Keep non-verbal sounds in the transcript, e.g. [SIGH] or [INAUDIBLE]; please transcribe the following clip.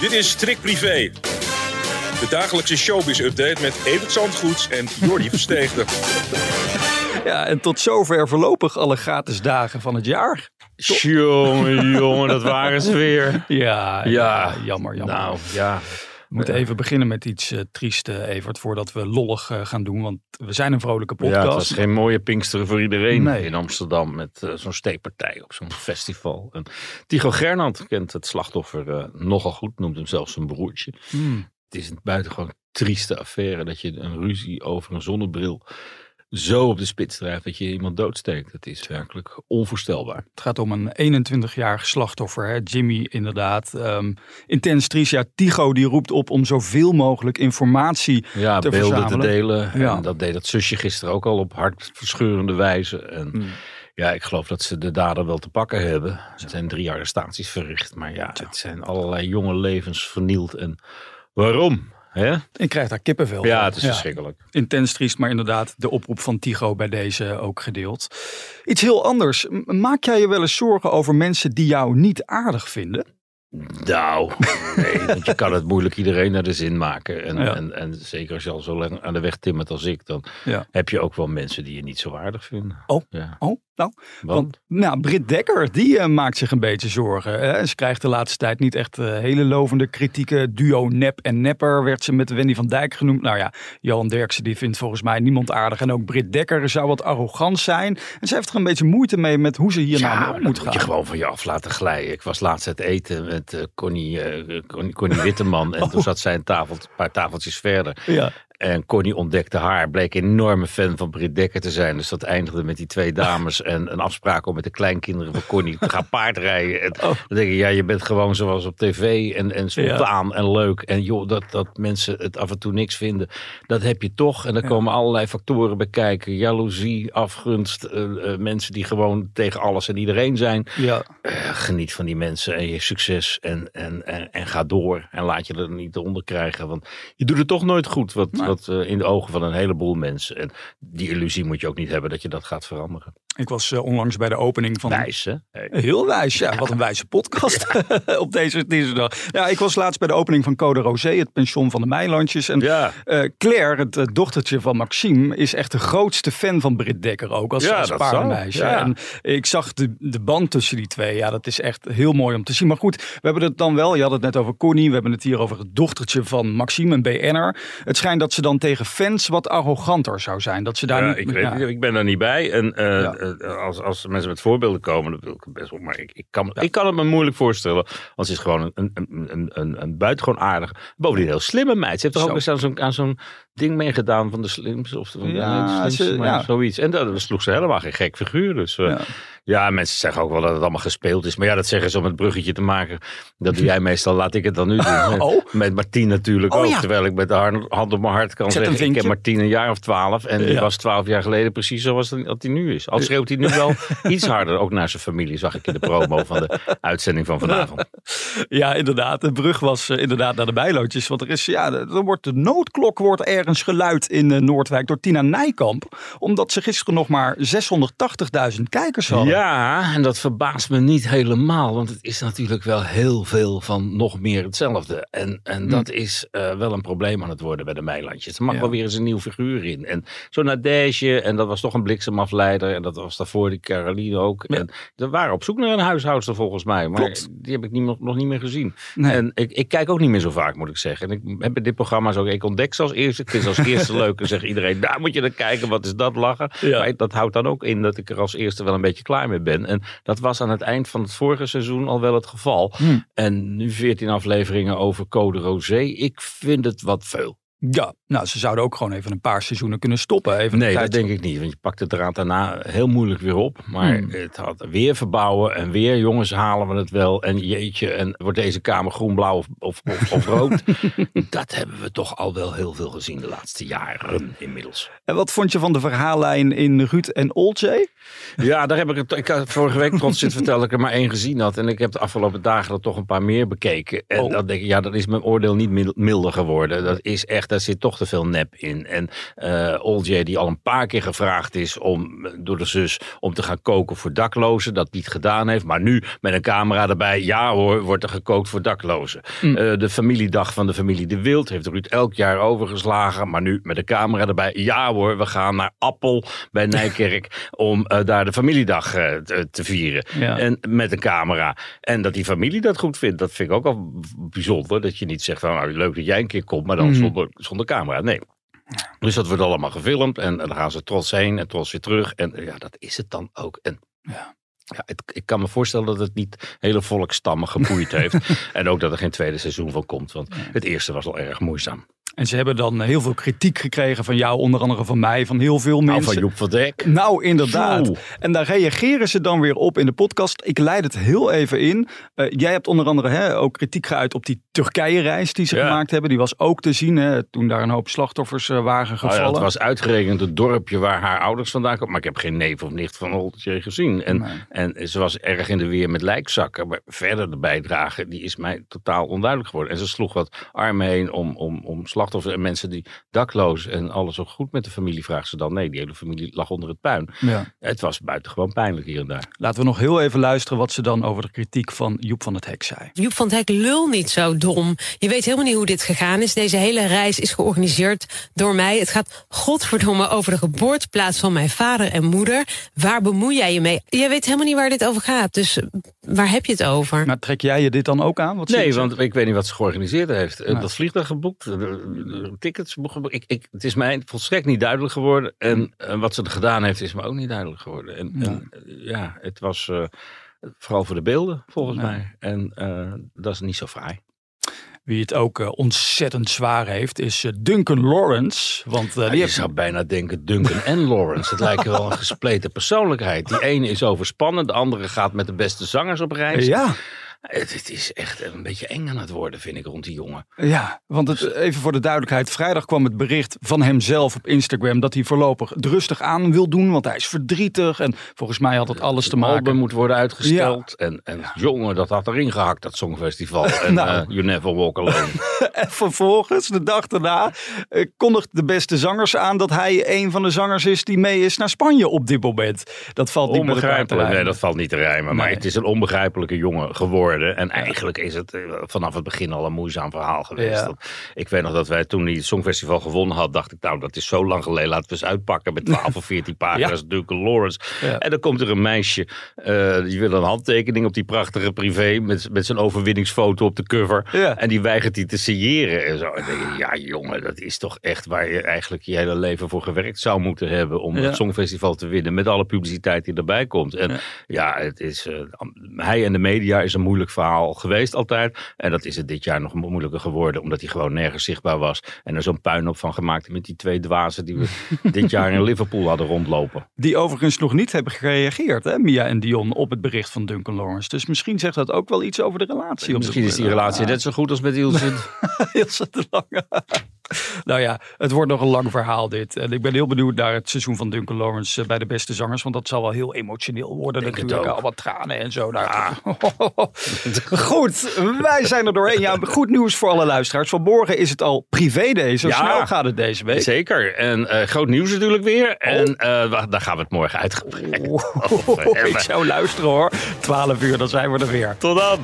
Dit is Trick Privé. De dagelijkse showbiz-update met Evert Zandgoeds en Jordi [LAUGHS] Versteegde. Ja, en tot zover voorlopig alle gratis dagen van het jaar. Jongen, jongen, dat waren ze weer. [LAUGHS] Ja, ja, jammer, jammer. Nou, ja. We moeten even beginnen met iets uh, Evert, voordat we lollig uh, gaan doen. Want we zijn een vrolijke podcast. Ja, het was geen mooie Pinksteren voor iedereen nee. in Amsterdam met zo'n steekpartij op zo'n festival. En Tycho Gernand kent het slachtoffer nogal goed, noemt hem zelfs zijn broertje. Hmm. Het is een buitengewoon trieste affaire dat je een ruzie over een zonnebril zo op de spits drijft dat je iemand doodsteekt. Dat is werkelijk onvoorstelbaar. Het gaat om een 21-jarig slachtoffer, hè? Jimmy inderdaad. Um, intens triest. Ja, Tigo die roept op om zoveel mogelijk informatie ja, te beelden verzamelen. te delen. Ja. En dat deed dat zusje gisteren ook al op hartverscheurende wijze. En Hmm. ja, ik geloof dat ze de dader wel te pakken hebben. Er zijn drie arrestaties verricht. Maar ja, het zijn allerlei jonge levens vernield. En waarom? Hè? Ik krijg daar kippenvel Ja, het is verschrikkelijk. Intens triest, maar inderdaad de oproep van Tigo bij deze ook gedeeld. Iets heel anders. Maak jij je wel eens zorgen over mensen die jou niet aardig vinden? Nou, nee, want je kan het moeilijk iedereen naar de zin maken. En, Ja. en, en zeker als je al zo lang aan de weg timmert als ik, dan Ja. heb je ook wel mensen die je niet zo aardig vinden. Oh. Ja. Oh, nou, Want? Want nou, Britt Dekker, die eh, maakt zich een beetje zorgen. Hè? Ze krijgt de laatste tijd niet echt eh, hele lovende kritieken. Duo nep en nepper werd ze met Wendy van Dijk genoemd. Nou ja, Johan Derksen die vindt volgens mij niemand aardig. En ook Britt Dekker zou wat arrogant zijn. En ze heeft er een beetje moeite mee met hoe ze hier Ja, nou dat moet moet gaan. je gewoon van je af laten glijden. Ik was laatst uit eten met eh, Connie, Connie, Connie Witteman. En toen [LAUGHS] zat zij een, tafel, een paar tafeltjes verder. Ja, En Connie ontdekte haar, bleek een enorme fan van Britt Dekker te zijn. Dus dat eindigde met die twee dames [LAUGHS] en een afspraak om met de kleinkinderen van Connie te gaan paardrijden. En Oh. dan denk ik, ja, je bent gewoon zoals op tv en, en spontaan en leuk. En joh, dat, dat mensen het af en toe niks vinden, dat heb je toch. En er komen allerlei factoren bij kijken. Jaloezie, afgunst, eh, eh, mensen die gewoon tegen alles en iedereen zijn. ja. Eh, geniet van die mensen en je succes en, en, en, en ga door. En laat je er niet onder krijgen. Want je doet het toch nooit goed. Wat, Nee. Wat eh, in de ogen van een heleboel mensen. En die illusie moet je ook niet hebben dat je dat gaat veranderen. Ik was eh, onlangs bij de opening van... Wijs hè? Hey. Heel wijs, ja. Wat een wijze podcast [LAUGHS] op deze dinsdag. Ja, ik was laatst bij de opening van Code Rosé, het pension van de Meilandjes. En Ja, eh, Claire, het dochtertje van Maxime, is echt de grootste fan van Britt Dekker ook als, als paardenmeisje. En ik zag de, de band tussen die twee. Ja, dat is echt heel mooi om te zien. Maar goed, we hebben het dan wel. Je had het net over Connie. We hebben het hier over het dochtertje van Maxime, een BN'er. Het schijnt dat ze dan tegen fans wat arroganter zou zijn. Dat ze daar ja, niet... ik, weet, ik ben daar niet bij. En eh, als, als mensen met voorbeelden komen, dan wil ik het best wel. Maar ik, ik, kan, ik kan het me moeilijk voorstellen. Want ze is gewoon een, een, een, een, een, buitengewoon aardig. Bovendien heel slimme meid. Ze heeft toch Zo. ook eens aan zo'n, aan zo'n ding meegedaan van de slimste. Of van Ja, de slimste, ze- ja. zoiets. En dat sloeg ze helemaal geen gek figuur. Dus eh, Ja. ja. mensen zeggen ook wel dat het allemaal gespeeld is. Maar ja, dat zeggen ze om het bruggetje te maken. Dat doe jij meestal. Laat ik het dan nu doen. [LAUGHS] Oh. Met Martien natuurlijk Oh, ook. Terwijl ik met de hand op mijn hart kan Zet zeggen. Ik heb. Martien een jaar of twaalf. En die was twaalf jaar geleden precies zoals dat hij nu is. Al schreeuwt hij nu wel [LAUGHS] iets harder. Ook naar zijn familie zag ik in de promo van de uitzending van vanavond. [LAUGHS] Ja, inderdaad. De brug was eh, inderdaad naar de bijlootjes. Want er is, ja, er wordt de noodklok wordt ergens geluid in eh, Noordwijk door Tina Nijkamp. Omdat ze gisteren nog maar 680.000 kijkers hadden. Ja, en dat verbaast me niet helemaal. Want het is natuurlijk wel heel veel van nog meer hetzelfde. En, en dat is eh, wel een probleem aan het worden bij de Meilandjes. Er mag Ja. wel weer eens een nieuw figuur in. En zo'n Nadege, en dat was toch een bliksemafleider. En dat was daarvoor die Caroline ook. Ja. En we waren op zoek naar een huishoudster volgens mij. Maar Klopt. die heb ik niet, nog, niet meer gezien. Nee. En ik, ik kijk ook niet meer zo vaak, moet ik zeggen. En ik heb dit programma's ook, ik ontdek ze als eerste. Ik vind ze als eerste leuk en zeg iedereen, daar moet je naar kijken. Wat is dat lachen? Ja. Maar dat houdt dan ook in dat ik er als eerste wel een beetje klaar mee ben. En dat was aan het eind van het vorige seizoen al wel het geval. Hmm. En nu 14 afleveringen over Code Rosé. Ik vind het wat veel. Ja, nou, ze zouden ook gewoon even een paar seizoenen kunnen stoppen. Even Nee, dat denk ik niet. Want je pakt de draad daarna heel moeilijk weer op. Maar Hmm. het had weer verbouwen en weer jongens halen we het wel. En jeetje, en wordt deze kamer groen, blauw of, of, of, of rood. [LAUGHS] dat hebben we toch al wel heel veel gezien de laatste jaren inmiddels. En wat vond je van de verhaallijn in Ruud en Olcay? Ja, daar heb ik het. Ik had vorige week trots zitten vertellen dat ik er maar één gezien had. En ik heb de afgelopen dagen er toch een paar meer bekeken. En Oh. dan denk ik, ja, dat is mijn oordeel niet mil- milder geworden. Dat is echt daar zit toch te veel nep in. En uh, Olje, die al een paar keer gevraagd is om, door de zus om te gaan koken voor daklozen, dat niet gedaan heeft. Maar nu met een camera erbij, ja hoor, wordt er gekookt voor daklozen. Mm. de familiedag van de familie De Wild heeft Ruud elk jaar overgeslagen. Maar nu met een camera erbij, ja hoor, we gaan naar Appel bij [LAUGHS] Nijkerk om daar de familiedag te, te, vieren. En met een camera. En dat die familie dat goed vindt, dat vind ik ook al bijzonder. Dat je niet zegt van nou, leuk dat jij een keer komt, maar dan mm. zonder, zonder camera. Nee. Dus dat wordt allemaal gefilmd en, dan gaan ze trots heen en trots weer terug. En ja, dat is het dan ook. En ja. Ja, het, ik kan me voorstellen dat het niet hele volkstammen geboeid heeft. [LAUGHS] en ook dat er geen tweede seizoen van komt. Want het eerste was al erg moeizaam. En ze hebben dan heel veel kritiek gekregen van jou, onder andere van mij, van heel veel mensen. Nou, van Joep van Dek. Nou, inderdaad. En daar reageren ze dan weer op in de podcast. Ik leid het heel even in. Uh, jij hebt onder andere hè, ook kritiek geuit op die Turkije-reis die ze gemaakt hebben. Die was ook te zien hè, toen daar een hoop slachtoffers uh, waren gevallen. Oh ja, het was uitgerekend het dorpje waar haar ouders vandaan komen. Maar ik heb geen neef of nicht van Holtje gezien. En, en ze was erg in de weer met lijkzakken. Maar verder de bijdrage, die is mij totaal onduidelijk geworden. En ze sloeg wat armen heen om, om, om slachtoffers en mensen die dakloos en alles ook goed met de familie, vragen ze dan. Nee, die hele familie lag onder het puin. Ja. Het was buitengewoon pijnlijk hier en daar. Laten we nog heel even luisteren wat ze dan over de kritiek van Joep van het Hek zei. Joep van het Hek, lul niet zo dom. Je weet helemaal niet hoe dit gegaan is. Deze hele reis is georganiseerd door mij. Het gaat godverdomme over de geboorteplaats van mijn vader en moeder. Waar bemoei jij je mee? Jij weet helemaal niet waar dit over gaat. Dus waar heb je het over? Maar trek jij je dit dan ook aan? Wat nee, want ik weet niet wat ze georganiseerd heeft. Eh, dat vliegtuig geboekt, tickets. Ik, ik, het is mij volstrekt niet duidelijk geworden. En, wat ze er gedaan heeft, is me ook niet duidelijk geworden. En ja, en, ja het was uh, vooral voor de beelden, volgens mij. En uh, dat is niet zo fraai. Wie het ook uh, ontzettend zwaar heeft, is Duncan Lawrence. Want, uh, ja, je zou bijna denken Duncan en Lawrence. Het lijkt wel een [LAUGHS] gespleten persoonlijkheid. Die ene is overspannen, de andere gaat met de beste zangers op reis. Ja. Het, is echt een beetje eng aan het worden, vind ik, rond die jongen. Ja, want het, even voor de duidelijkheid. Vrijdag kwam het bericht van hemzelf op Instagram dat hij voorlopig het rustig aan wil doen. Want hij is verdrietig en volgens mij had het alles te maken. Album moet worden uitgesteld. En, en jongen, dat had erin gehakt, dat Songfestival. [LAUGHS] En nou. uh, You Never Walk Alone. [LAUGHS] en vervolgens, de dag daarna, uh, kondigt de beste zangers aan dat hij een van de zangers is die mee is naar Spanje op dit moment. Dat valt niet onbegrijpelijk. Nee, dat valt niet te rijmen. Maar het is een onbegrijpelijke jongen geworden. En eigenlijk is het eh, vanaf het begin al een moeizaam verhaal geweest. ik weet nog dat wij toen die het Songfestival gewonnen had, dacht ik, nou, dat is zo lang geleden. Laten we eens uitpakken met 12 [LAUGHS] of 14 pagina's. Duncan Lawrence. En dan komt er een meisje, uh, die wil een handtekening op die prachtige privé met, met zijn overwinningsfoto op de cover. En die weigert die te signeren en zo. En denk ja, jongen, dat is toch echt waar je eigenlijk je hele leven voor gewerkt zou moeten hebben om het Songfestival te winnen. Met alle publiciteit die erbij komt. En ja, het is, uh, hij en de media is een moeilijk verhaal geweest altijd. En dat is het dit jaar nog moeilijker geworden, omdat hij gewoon nergens zichtbaar was. En er zo'n puin op van gemaakt met die twee dwazen die we [LAUGHS] dit jaar in Liverpool hadden rondlopen. Die overigens nog niet hebben gereageerd, hè, Mia en Dion, op het bericht van Duncan Lawrence. Dus misschien zegt dat ook wel iets over de relatie. Misschien is die relatie net zo goed als met Ilse. [LAUGHS] Ilse de Lange. [LAUGHS] nou ja, het wordt nog een lang verhaal dit. En ik ben heel benieuwd naar het seizoen van Duncan Lawrence eh, bij de beste zangers. Want dat zal wel heel emotioneel worden Denk natuurlijk. Al wat tranen en zo. Nou, [LAUGHS] goed, wij zijn er doorheen. Ja, goed nieuws voor alle luisteraars. Vanmorgen is het al privé day. Zo snel gaat het deze week. Zeker. En uh, groot nieuws natuurlijk weer. Oh. En uh, daar gaan we het morgen uitgebreid oh. [LAUGHS] Ik zou luisteren hoor. 12 uur, dan zijn we er weer. Tot dan.